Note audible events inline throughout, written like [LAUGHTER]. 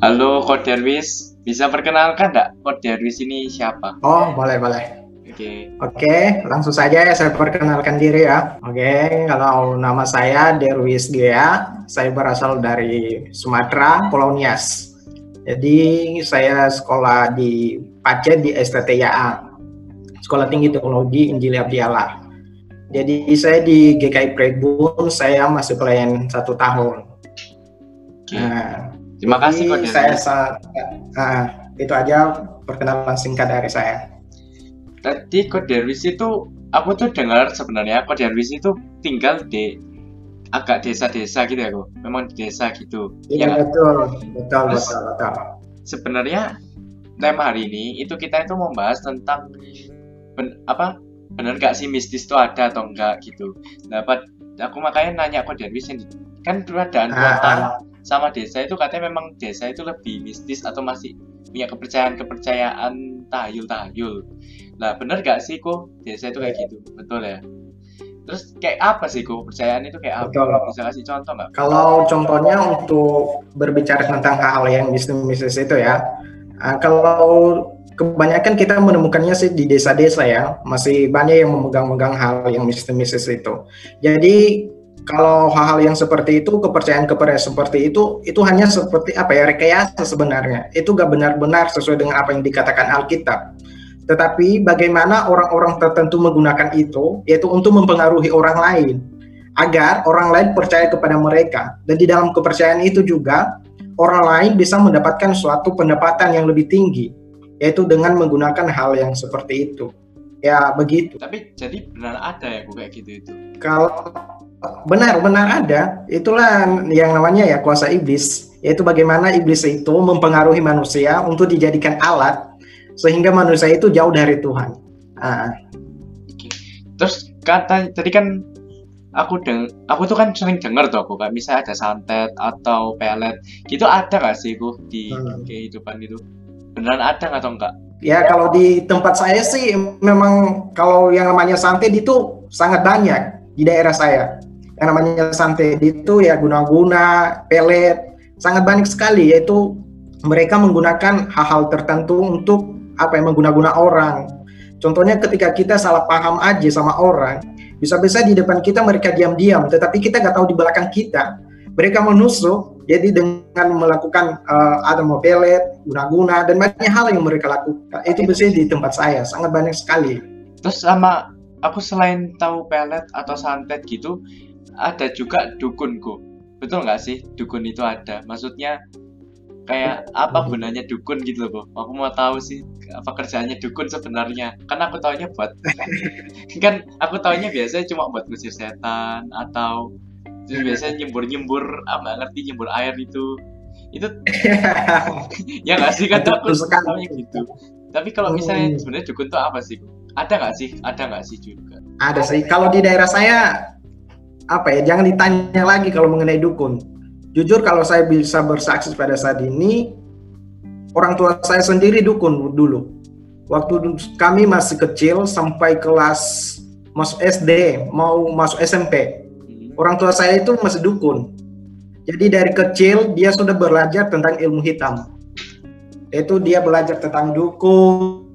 Halo Ko Derwis, bisa perkenalkan nggak Ko Derwis ini siapa? Oh, boleh, boleh. Oke. Oke, langsung saja ya saya perkenalkan diri ya. Oke, kalau nama saya Derwis Gea, saya berasal dari Sumatera, Pulau Nias. Jadi saya sekolah di Pacet di STTIA, Sekolah Tinggi Teknologi Injil Abdiallah. Jadi saya di GKI Prebun, saya masih pelayan satu tahun. Oke. Nah, Terima kasih Jadi Derwis. saya sa- ah, itu aja perkenalan singkat dari saya. Tadi Ko Derwis itu aku tuh dengar sebenarnya Ko Derwis itu tinggal di agak desa-desa gitu ya Ko. Memang di desa gitu. Iya Ya betul, betul, Terus- betul, betul. sebenarnya tema hari ini itu kita itu membahas tentang ben- apa benar gak sih mistis itu ada atau enggak gitu. Dapat aku makanya nanya kok Derwis yang kan keadaan Ah, kota ah. Sama desa itu katanya memang desa itu lebih mistis atau masih punya kepercayaan-kepercayaan tahayul-tahayul. Nah, benar gak sih kok desa itu kayak gitu? Betul ya? Terus kayak apa sih kok kepercayaan itu kayak apa? Betul. Bisa kasih contoh nggak? Kalau contohnya untuk berbicara tentang hal-hal yang mistis-mistis itu ya, ah, kalau kebanyakan kita menemukannya sih di desa-desa ya, masih banyak yang memegang-megang hal yang mistis-mistis itu. Jadi kalau hal-hal yang seperti itu, kepercayaan-kepercayaan seperti itu, itu hanya seperti apa ya rekayasa sebenarnya. Itu gak benar-benar sesuai dengan apa yang dikatakan Alkitab. Tetapi bagaimana orang-orang tertentu menggunakan itu, yaitu untuk mempengaruhi orang lain agar orang lain percaya kepada mereka. Dan di dalam kepercayaan itu juga orang lain bisa mendapatkan suatu pendapatan yang lebih tinggi, yaitu dengan menggunakan hal yang seperti itu. Ya begitu. Tapi jadi benar ada ya kayak gitu itu. Kalau benar-benar ada, itulah yang namanya ya kuasa iblis, yaitu bagaimana iblis itu mempengaruhi manusia untuk dijadikan alat sehingga manusia itu jauh dari Tuhan. Ah, Terus kata tadi kan aku deng aku tuh kan sering denger tuh aku kayak misalnya ada santet atau pelet gitu ada gak sih ku di Hmm. kehidupan itu beneran ada nggak atau enggak Ya kalau di tempat saya sih memang kalau yang namanya santet itu sangat banyak di daerah saya. Yang namanya santet itu ya guna-guna, pelet, sangat banyak sekali yaitu mereka menggunakan hal-hal tertentu untuk apa yang mengguna-guna orang. Contohnya ketika kita salah paham aja sama orang, bisa-bisa di depan kita mereka diam-diam, tetapi kita nggak tahu di belakang kita. Mereka menusuk, jadi dengan melakukan eh, ada mau pelet, guna-guna, dan banyak hal yang mereka lakukan. Itu biasanya di tempat saya, sangat banyak sekali. terus sama aku selain tahu pelet atau santet gitu ada juga dukunku. Betul nggak sih? Dukun itu ada. Maksudnya kayak apa gunanya dukun gitu loh Bo? aku mau tahu sih apa kerjaannya dukun sebenarnya? Kan aku taunya buat [LAUGHS] kan aku taunya biasanya cuma buat ngusir setan atau terus biasanya nyembur nyembur apa nggak ngerti nyembur air itu. Itu [LAUGHS] ya nggak sih? Kan aku taunya gitu. Tapi kalau misalnya Hmm. sebenarnya dukun tuh apa sih ada nggak sih? Ada nggak sih juga? Ada sih. Kalau di daerah saya, apa ya? Jangan ditanya lagi kalau mengenai dukun. Jujur kalau saya bisa bersaksi pada saat ini, orang tua saya sendiri dukun dulu. Waktu kami masih kecil sampai kelas masuk SD, mau masuk SMP, Hmm. orang tua saya itu masih dukun. Jadi dari kecil dia sudah belajar tentang ilmu hitam. Itu dia belajar tentang dukun,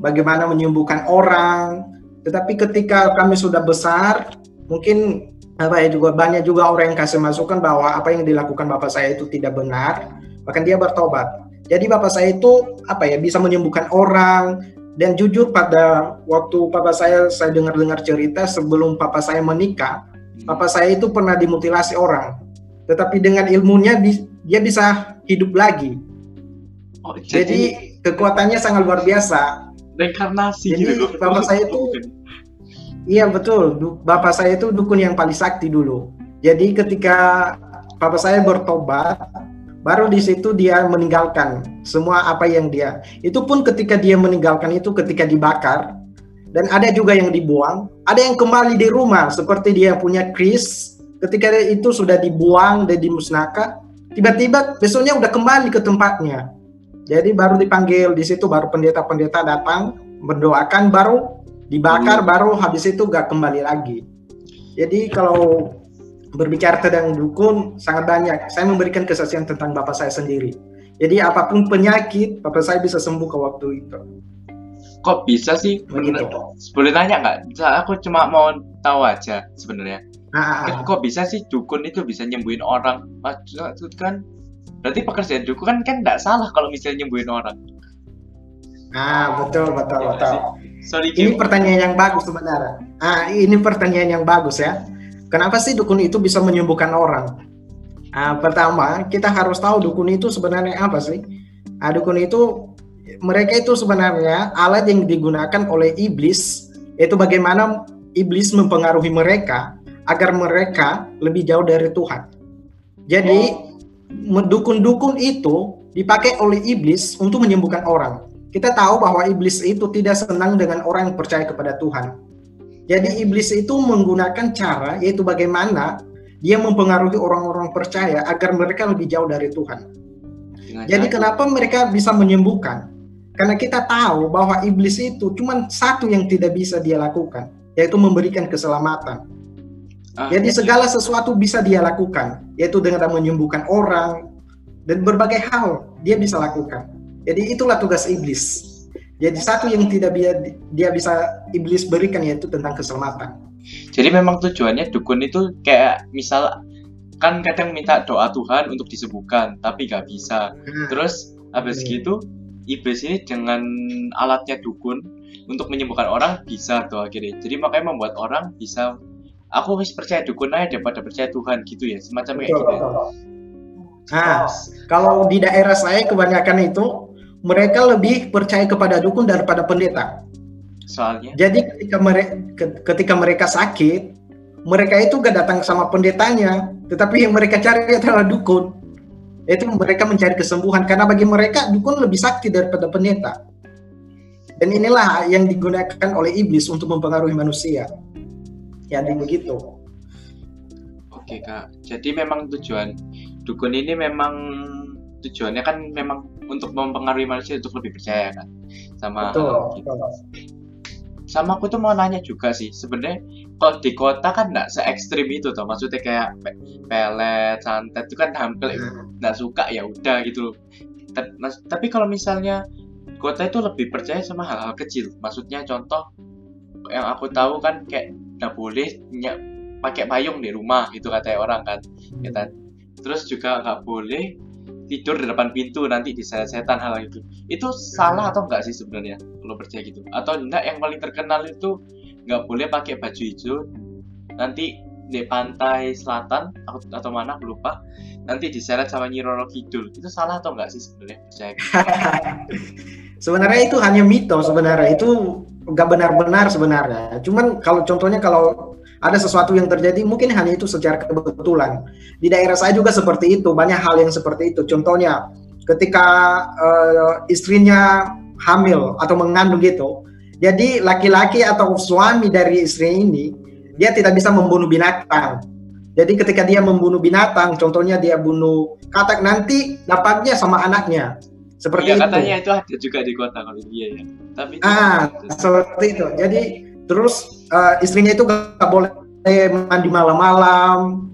bagaimana menyembuhkan orang. Tetapi ketika kami sudah besar, mungkin apa ya juga banyak juga orang yang kasih masukan bahwa apa yang dilakukan bapak saya itu tidak benar, bahkan dia bertobat. Jadi bapak saya itu apa ya bisa menyembuhkan orang dan jujur pada waktu papa saya saya dengar-dengar cerita sebelum papa saya menikah, Papa saya itu pernah dimutilasi orang, tetapi dengan ilmunya dia bisa hidup lagi. Oh, jadi, Jadi kekuatannya sangat luar biasa. reinkarnasi jadi gitu. bapak saya itu- Iya betul, bapak saya itu dukun yang paling sakti dulu. Jadi ketika papa saya bertobat, baru di situ dia meninggalkan semua apa yang dia. Itu pun ketika dia meninggalkan itu ketika dibakar dan ada juga yang dibuang, ada yang kembali di rumah seperti dia punya kris. Ketika itu sudah dibuang dan dimusnahkan, tiba-tiba besoknya udah kembali ke tempatnya. Jadi baru dipanggil di situ baru pendeta-pendeta datang mendoakan baru dibakar baru habis itu gak kembali lagi. Jadi kalau berbicara tentang dukun sangat banyak. Saya memberikan kesaksian tentang bapak saya sendiri. Jadi apa pun penyakit, papa saya bisa sembuh ke waktu itu. Kok bisa sih? Begitu. Boleh nanya nggak? Aku cuma mau tahu aja sebenarnya. Ah, ah, ah. Kok bisa sih dukun itu bisa nyembuhin orang? Maksud kan berarti pekerjaan dukun kan kan nggak salah kalau misalnya nyembuhin orang. Ah, betul, betul, Ya, betul. Sorry, Ini pertanyaan yang bagus sebenarnya. Ah, ini pertanyaan yang bagus ya. Kenapa sih dukun itu bisa menyembuhkan orang? Ah, pertama, kita harus tahu dukun itu sebenarnya apa sih? Ah, dukun itu mereka itu sebenarnya alat yang digunakan oleh iblis, yaitu bagaimana iblis mempengaruhi mereka agar mereka lebih jauh dari Tuhan. Jadi, dukun-dukun itu dipakai oleh iblis untuk menyembuhkan orang. Kita tahu bahwa iblis itu tidak senang dengan orang yang percaya kepada Tuhan. Jadi iblis itu menggunakan cara yaitu bagaimana dia mempengaruhi orang-orang percaya agar mereka lebih jauh dari Tuhan. Dengan Jadi cara- kenapa mereka bisa menyembuhkan? Karena kita tahu bahwa iblis itu cuma satu yang tidak bisa dia lakukan, yaitu memberikan keselamatan. Ah, Jadi segala sesuatu bisa dia lakukan, yaitu dengan menyembuhkan orang dan berbagai hal dia bisa lakukan. Jadi itulah tugas iblis. Jadi satu yang tidak dia, dia bisa iblis berikan yaitu tentang keselamatan. Jadi memang tujuannya dukun itu kayak misal kan kadang minta doa Tuhan untuk disembuhkan, tapi nggak bisa. Nah, Terus habis Hmm. gitu iblis ini dengan alatnya dukun untuk menyembuhkan orang bisa tuh akhirnya. Jadi makanya membuat orang bisa aku wis percaya dukun aja daripada percaya Tuhan gitu ya, semacam kayak betul, gitu. ya. betul. Nah, kalau di daerah saya kebanyakan itu mereka lebih percaya kepada dukun daripada pendeta. Soalnya Jadi ketika mereka ketika mereka sakit, mereka itu gak datang sama pendetanya, tetapi yang mereka cari adalah dukun. Itu mereka mencari kesembuhan karena bagi mereka dukun lebih sakti daripada pendeta. Dan inilah yang digunakan oleh iblis untuk mempengaruhi manusia. Jadi begitu. Oke kak, jadi memang tujuan dukun ini memang tujuannya kan memang untuk mempengaruhi manusia untuk lebih percaya kan sama Betul. gitu. Sama aku tuh mau nanya juga sih, sebenarnya kalau di kota kan nggak se ekstrim itu tuh, maksudnya kayak pe- pelet, santet itu kan hampir nggak suka ya udah gitu. loh. Mas- Tapi kalau misalnya kota itu lebih percaya sama hal-hal kecil, maksudnya contoh yang aku tahu kan kayak nggak boleh pakai payung di rumah gitu katanya orang kan ya kan? terus juga nggak boleh tidur di depan pintu nanti diseret setan hal itu. Itu salah atau enggak sih sebenarnya kalau percaya gitu? Atau enggak yang paling terkenal itu nggak boleh pakai baju hijau nanti di pantai selatan atau, atau mana aku lupa nanti diseret sama Nyi Roro Kidul. Itu salah atau enggak sih sebenarnya? Percaya gitu? [LAUGHS] sebenarnya itu hanya mitos sebenarnya. Itu nggak benar-benar sebenarnya. Cuman kalau contohnya kalau ada sesuatu yang terjadi mungkin hanya itu secara kebetulan. Di daerah saya juga seperti itu, banyak hal yang seperti itu. Contohnya ketika eh, istrinya hamil atau mengandung gitu. Jadi laki-laki atau suami dari istri ini dia tidak bisa membunuh binatang. Jadi ketika dia membunuh binatang, contohnya dia bunuh katak nanti dapatnya sama anaknya. Seperti Iya itu. katanya itu ada juga di kota kalau iya ya tapi itu Ah, seperti itu. Jadi terus eh, istrinya itu gak boleh mandi malam-malam.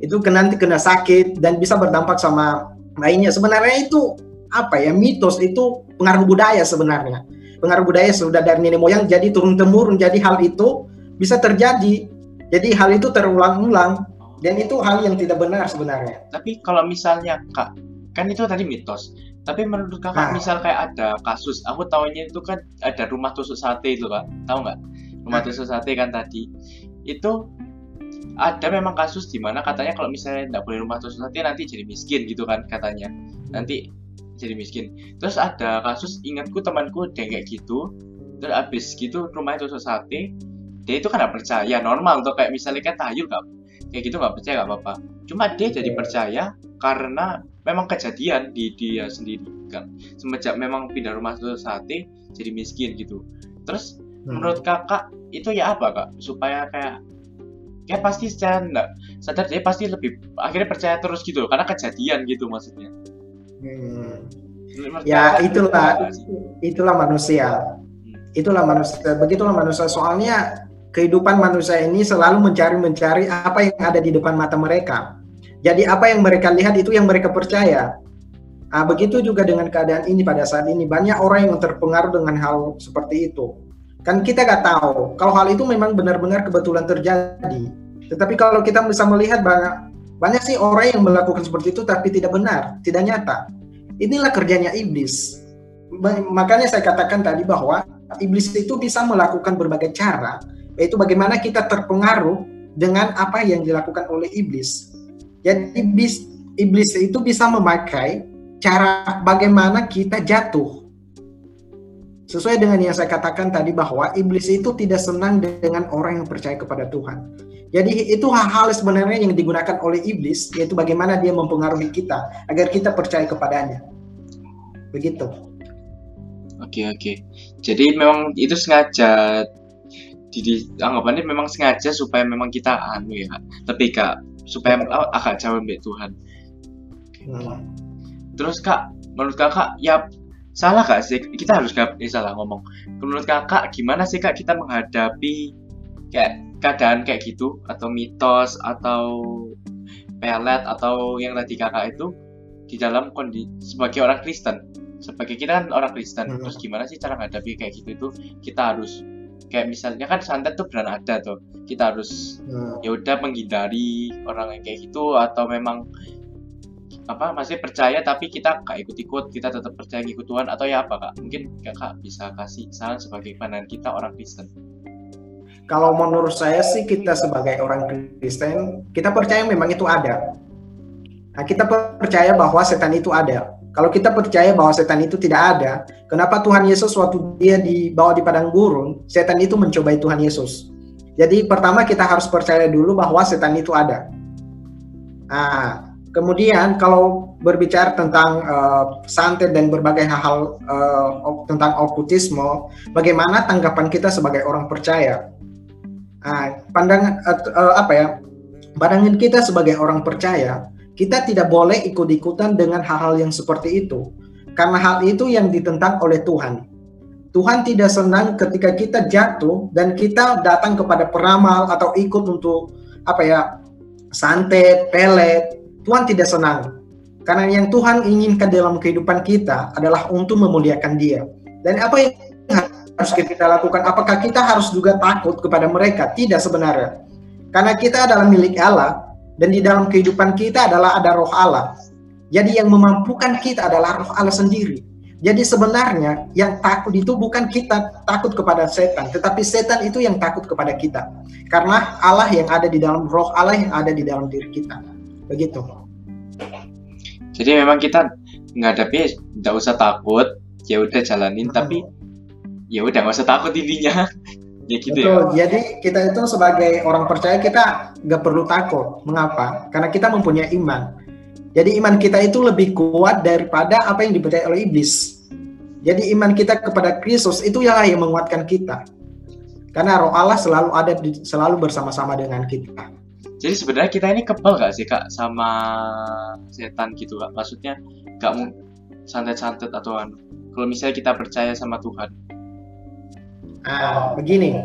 Itu nanti kena sakit dan bisa berdampak sama lainnya. Sebenarnya itu apa ya mitos itu pengaruh budaya sebenarnya. Pengaruh budaya sudah dari nenek moyang jadi turun temurun. Jadi hal itu bisa terjadi. Jadi hal itu terulang-ulang dan itu hal yang tidak benar sebenarnya. tapi kalau misalnya kak kan itu tadi mitos tapi menurut kakak Ah. misal kayak ada kasus aku tahunya itu kan ada rumah tusuk sate itu kak tahu nggak rumah Ah. tusuk sate kan tadi itu ada memang kasus di mana katanya kalau misalnya nggak boleh rumah tusuk sate nanti jadi miskin gitu kan katanya. Nanti jadi miskin. Terus ada kasus ingatku temanku dia kayak gitu terus abis gitu rumahnya tusuk sate dia itu kan nggak percaya normal tuh kayak misalnya kan tahayul nggak kayak gitu nggak percaya nggak apa-apa. Cuma dia jadi Iya. percaya karena memang kejadian di dia sendiri kan semenjak memang pindah rumah tusuk sate jadi miskin gitu. Terus Hmm. menurut kakak itu ya apa kak supaya kayak ya pasti secara enggak sadar dia pasti lebih akhirnya percaya terus gitu karena kejadian gitu maksudnya Hmm. Ya itulah itulah manusia. Itulah manusia. Begitulah manusia. Soalnya kehidupan manusia ini selalu mencari-mencari apa yang ada di depan mata mereka. Jadi apa yang mereka lihat itu yang mereka percaya. Nah, begitu juga dengan keadaan ini pada saat ini banyak orang yang terpengaruh dengan hal seperti itu. Kan kita nggak tahu kalau hal itu memang benar-benar kebetulan terjadi. Tetapi kalau kita bisa melihat banyak banyak sih orang yang melakukan seperti itu tapi tidak benar, tidak nyata. Inilah kerjanya iblis. Makanya saya katakan tadi bahwa iblis itu bisa melakukan berbagai cara, yaitu bagaimana kita terpengaruh dengan apa yang dilakukan oleh iblis. Jadi iblis, iblis itu bisa memakai cara bagaimana kita jatuh. Sesuai dengan yang saya katakan tadi bahwa iblis itu tidak senang dengan orang yang percaya kepada Tuhan. Jadi itu hal-hal sebenarnya yang digunakan oleh iblis, yaitu bagaimana dia mempengaruhi kita agar kita percaya kepadanya. Begitu. Oke oke. Jadi memang itu sengaja jadi anggapannya memang sengaja supaya memang kita anu ya tapi kak supaya agak jauh dari Tuhan. Hmm terus kak menurut kakak ya salah gak sih? Kita harus gak eh, salah ngomong. Menurut kakak gimana sih kak kita menghadapi kayak keadaan kayak gitu? Atau mitos atau pelet atau yang tadi kakak itu di dalam kondisi sebagai orang Kristen. Sebagai kita kan orang Kristen hmm. terus gimana sih cara menghadapi kayak gitu itu kita harus kayak misalnya kan santet tuh benar ada tuh. Kita harus hmm. ya udah menghindari orang yang kayak gitu atau memang apa masih percaya tapi kita gak ikut-ikut kita tetap percaya ikut Tuhan atau ya apa kak? Mungkin kakak bisa kasih saran sebagai pandangan kita orang Kristen. Kalau menurut saya sih kita sebagai orang Kristen kita percaya memang itu ada. Nah kita percaya bahwa setan itu ada. Kalau kita percaya bahwa setan itu tidak ada kenapa Tuhan Yesus waktu dia dibawa di padang gurun setan itu mencobai Tuhan Yesus? Jadi pertama kita harus percaya dulu bahwa setan itu ada. Nah Kemudian kalau berbicara tentang uh, santet dan berbagai hal-hal uh, tentang okultisme, bagaimana tanggapan kita sebagai orang percaya? Nah, pandangan uh, uh, apa ya? Pandangan kita sebagai orang percaya, kita tidak boleh ikut-ikutan dengan hal-hal yang seperti itu, karena hal itu yang ditentang oleh Tuhan. Tuhan tidak senang ketika kita jatuh dan kita datang kepada peramal atau ikut untuk apa ya santet, pelet, Tuhan tidak senang. Karena yang Tuhan inginkan dalam kehidupan kita adalah untuk memuliakan Dia. Dan apa yang harus kita lakukan? Apakah kita harus juga takut kepada mereka? Tidak sebenarnya. Karena kita adalah milik Allah dan di dalam kehidupan kita adalah ada roh Allah. Jadi yang memampukan kita adalah roh Allah sendiri. Jadi sebenarnya yang takut itu bukan kita takut kepada setan, tetapi setan itu yang takut kepada kita. Karena Allah yang ada di dalam roh Allah yang ada di dalam diri kita begitu. Jadi memang kita menghadapi tidak usah takut ya udah jalanin hmm. tapi ya udah nggak usah takut intinya. [LAUGHS] Ya gitu ya. Betul. ya jadi kita itu sebagai orang percaya kita nggak perlu takut. Mengapa? Karena kita mempunyai iman. Jadi iman kita itu lebih kuat daripada apa yang dipercaya oleh iblis. Jadi iman kita kepada Kristus itu yang yang menguatkan kita. Karena roh Allah selalu ada di, selalu bersama-sama dengan kita jadi sebenarnya kita ini kebal gak sih kak sama setan gitu kak? Maksudnya gak mau santet-santet atau anu. Kalau misalnya kita percaya sama Tuhan. Ah, begini.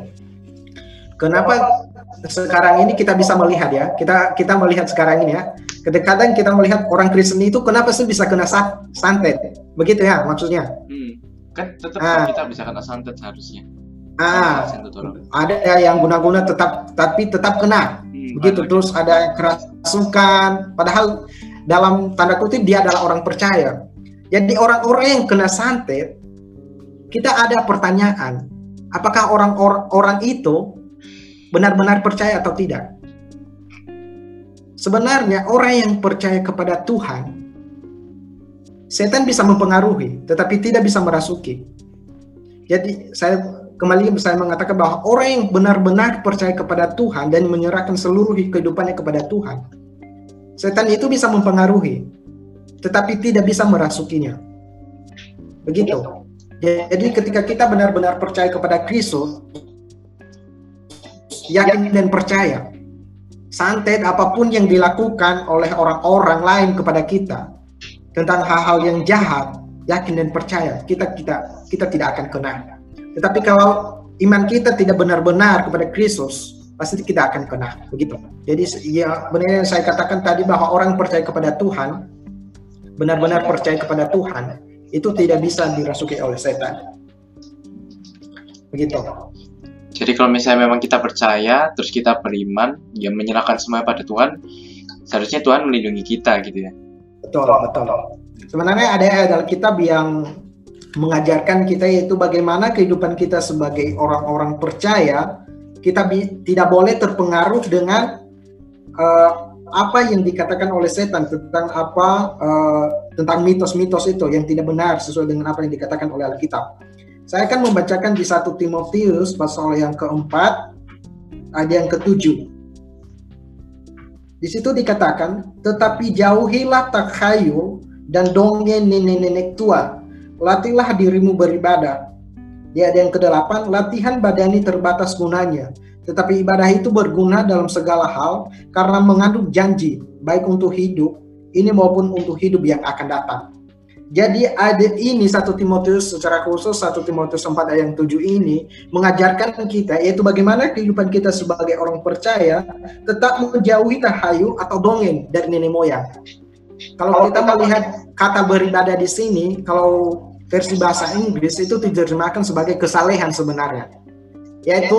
Kenapa sekarang ini kita bisa melihat ya? Kita kita melihat sekarang ini ya. Kedekatan kita melihat orang Kristen itu kenapa sih bisa kena santet? Begitu ya maksudnya? Hmm. Kan tetap ah. kita bisa kena santet seharusnya. Ah, ada yang guna-guna tetap tapi tetap kena begitu terus ada kerasukan padahal dalam tanda kutip dia adalah orang percaya. Jadi orang-orang yang kena santet kita ada pertanyaan apakah orang-orang orang itu benar-benar percaya atau tidak? Sebenarnya orang yang percaya kepada Tuhan setan bisa mempengaruhi tetapi tidak bisa merasuki. Jadi saya kembali saya mengatakan bahwa orang yang benar-benar percaya kepada Tuhan dan menyerahkan seluruh kehidupannya kepada Tuhan, setan itu bisa mempengaruhi, tetapi tidak bisa merasukinya. Begitu. Jadi ketika kita benar-benar percaya kepada Kristus, yakin dan percaya, santet apa pun yang dilakukan oleh orang-orang lain kepada kita tentang hal-hal yang jahat, yakin dan percaya, kita kita kita tidak akan kena tetapi kalau iman kita tidak benar-benar kepada Kristus, pasti kita akan kena begitu. Jadi ya benar yang saya katakan tadi bahwa orang percaya kepada Tuhan benar-benar percaya kepada Tuhan, itu tidak bisa dirasuki oleh setan. Begitu. Jadi kalau misalnya memang kita percaya, terus kita beriman, ya menyerahkan semua pada Tuhan, seharusnya Tuhan melindungi kita gitu ya. Betul, betul. Sebenarnya ada ayat Alkitab yang mengajarkan kita yaitu bagaimana kehidupan kita sebagai orang-orang percaya kita tidak boleh terpengaruh dengan uh, apa yang dikatakan oleh setan tentang apa uh, tentang mitos-mitos itu yang tidak benar sesuai dengan apa yang dikatakan oleh Alkitab. Saya akan membacakan di satu Timotius pasal yang keempat ayat yang ketujuh. Di situ dikatakan, tetapi jauhilah takhayul dan dongeng nenek-nenek tua. Latihlah dirimu beribadah. Di ayat yang kedelapan, latihan badani terbatas gunanya. Tetapi ibadah itu berguna dalam segala hal karena mengandung janji, baik untuk hidup ini maupun untuk hidup yang akan datang. Jadi ada ini satu Timotius secara khusus satu Timotius 4 ayat yang 7 ini mengajarkan kita yaitu bagaimana kehidupan kita sebagai orang percaya tetap menjauhi tahayu atau dongeng dari nenek moyang. Kalau kita melihat kata beribadah di sini, kalau versi bahasa Inggris itu diterjemahkan sebagai kesalehan sebenarnya. Yaitu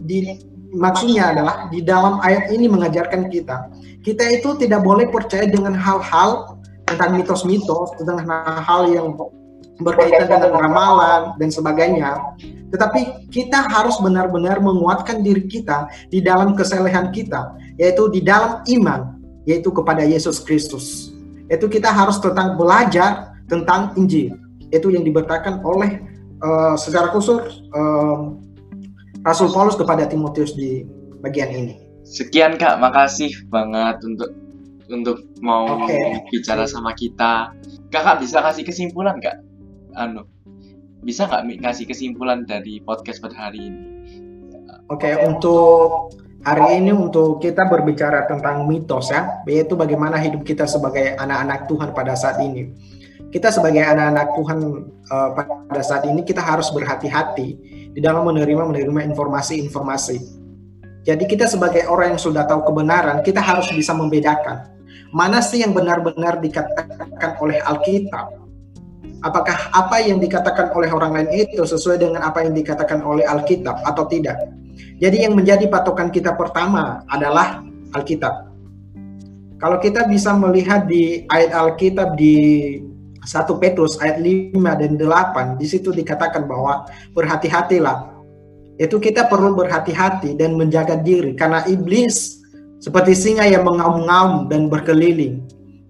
di maksudnya adalah di dalam ayat ini mengajarkan kita, kita itu tidak boleh percaya dengan hal-hal tentang mitos-mitos, tentang hal yang berkaitan dengan ramalan dan sebagainya. Tetapi kita harus benar-benar menguatkan diri kita di dalam kesalehan kita, yaitu di dalam iman, yaitu kepada Yesus Kristus. Itu kita harus tentang belajar tentang Injil. Itu yang diberitakan oleh uh, secara khusus uh, Rasul Paulus kepada Timotius di bagian ini. Sekian Kak, makasih banget untuk untuk mau okay. bicara sama kita. Kakak bisa kasih kesimpulan nggak? Anu, bisa nggak kasih kesimpulan dari podcast pada hari ini? Oke, okay, untuk hari ini untuk kita berbicara tentang mitos ya, yaitu bagaimana hidup kita sebagai anak-anak Tuhan pada saat ini. Kita sebagai anak-anak Tuhan uh, pada saat ini kita harus berhati-hati di dalam menerima menerima informasi-informasi. Jadi kita sebagai orang yang sudah tahu kebenaran, kita harus bisa membedakan mana sih yang benar-benar dikatakan oleh Alkitab? Apakah apa yang dikatakan oleh orang lain itu sesuai dengan apa yang dikatakan oleh Alkitab atau tidak? Jadi yang menjadi patokan kita pertama adalah Alkitab. Kalau kita bisa melihat di ayat Alkitab di 1 Petrus ayat 5 dan 8, di situ dikatakan bahwa berhati-hatilah. Itu kita perlu berhati-hati dan menjaga diri karena iblis seperti singa yang mengaum-ngaum dan berkeliling.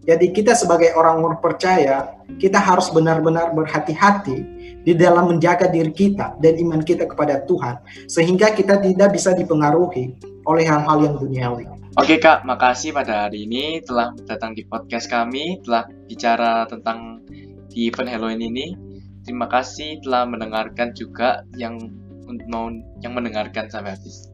Jadi kita sebagai orang-orang percaya, kita harus benar-benar berhati-hati di dalam menjaga diri kita dan iman kita kepada Tuhan, sehingga kita tidak bisa dipengaruhi oleh hal-hal yang duniawi. Oke Kak, makasih pada hari ini telah datang di podcast kami, telah bicara tentang di event Halloween ini. Terima kasih telah mendengarkan juga yang mau yang mendengarkan sampai habis.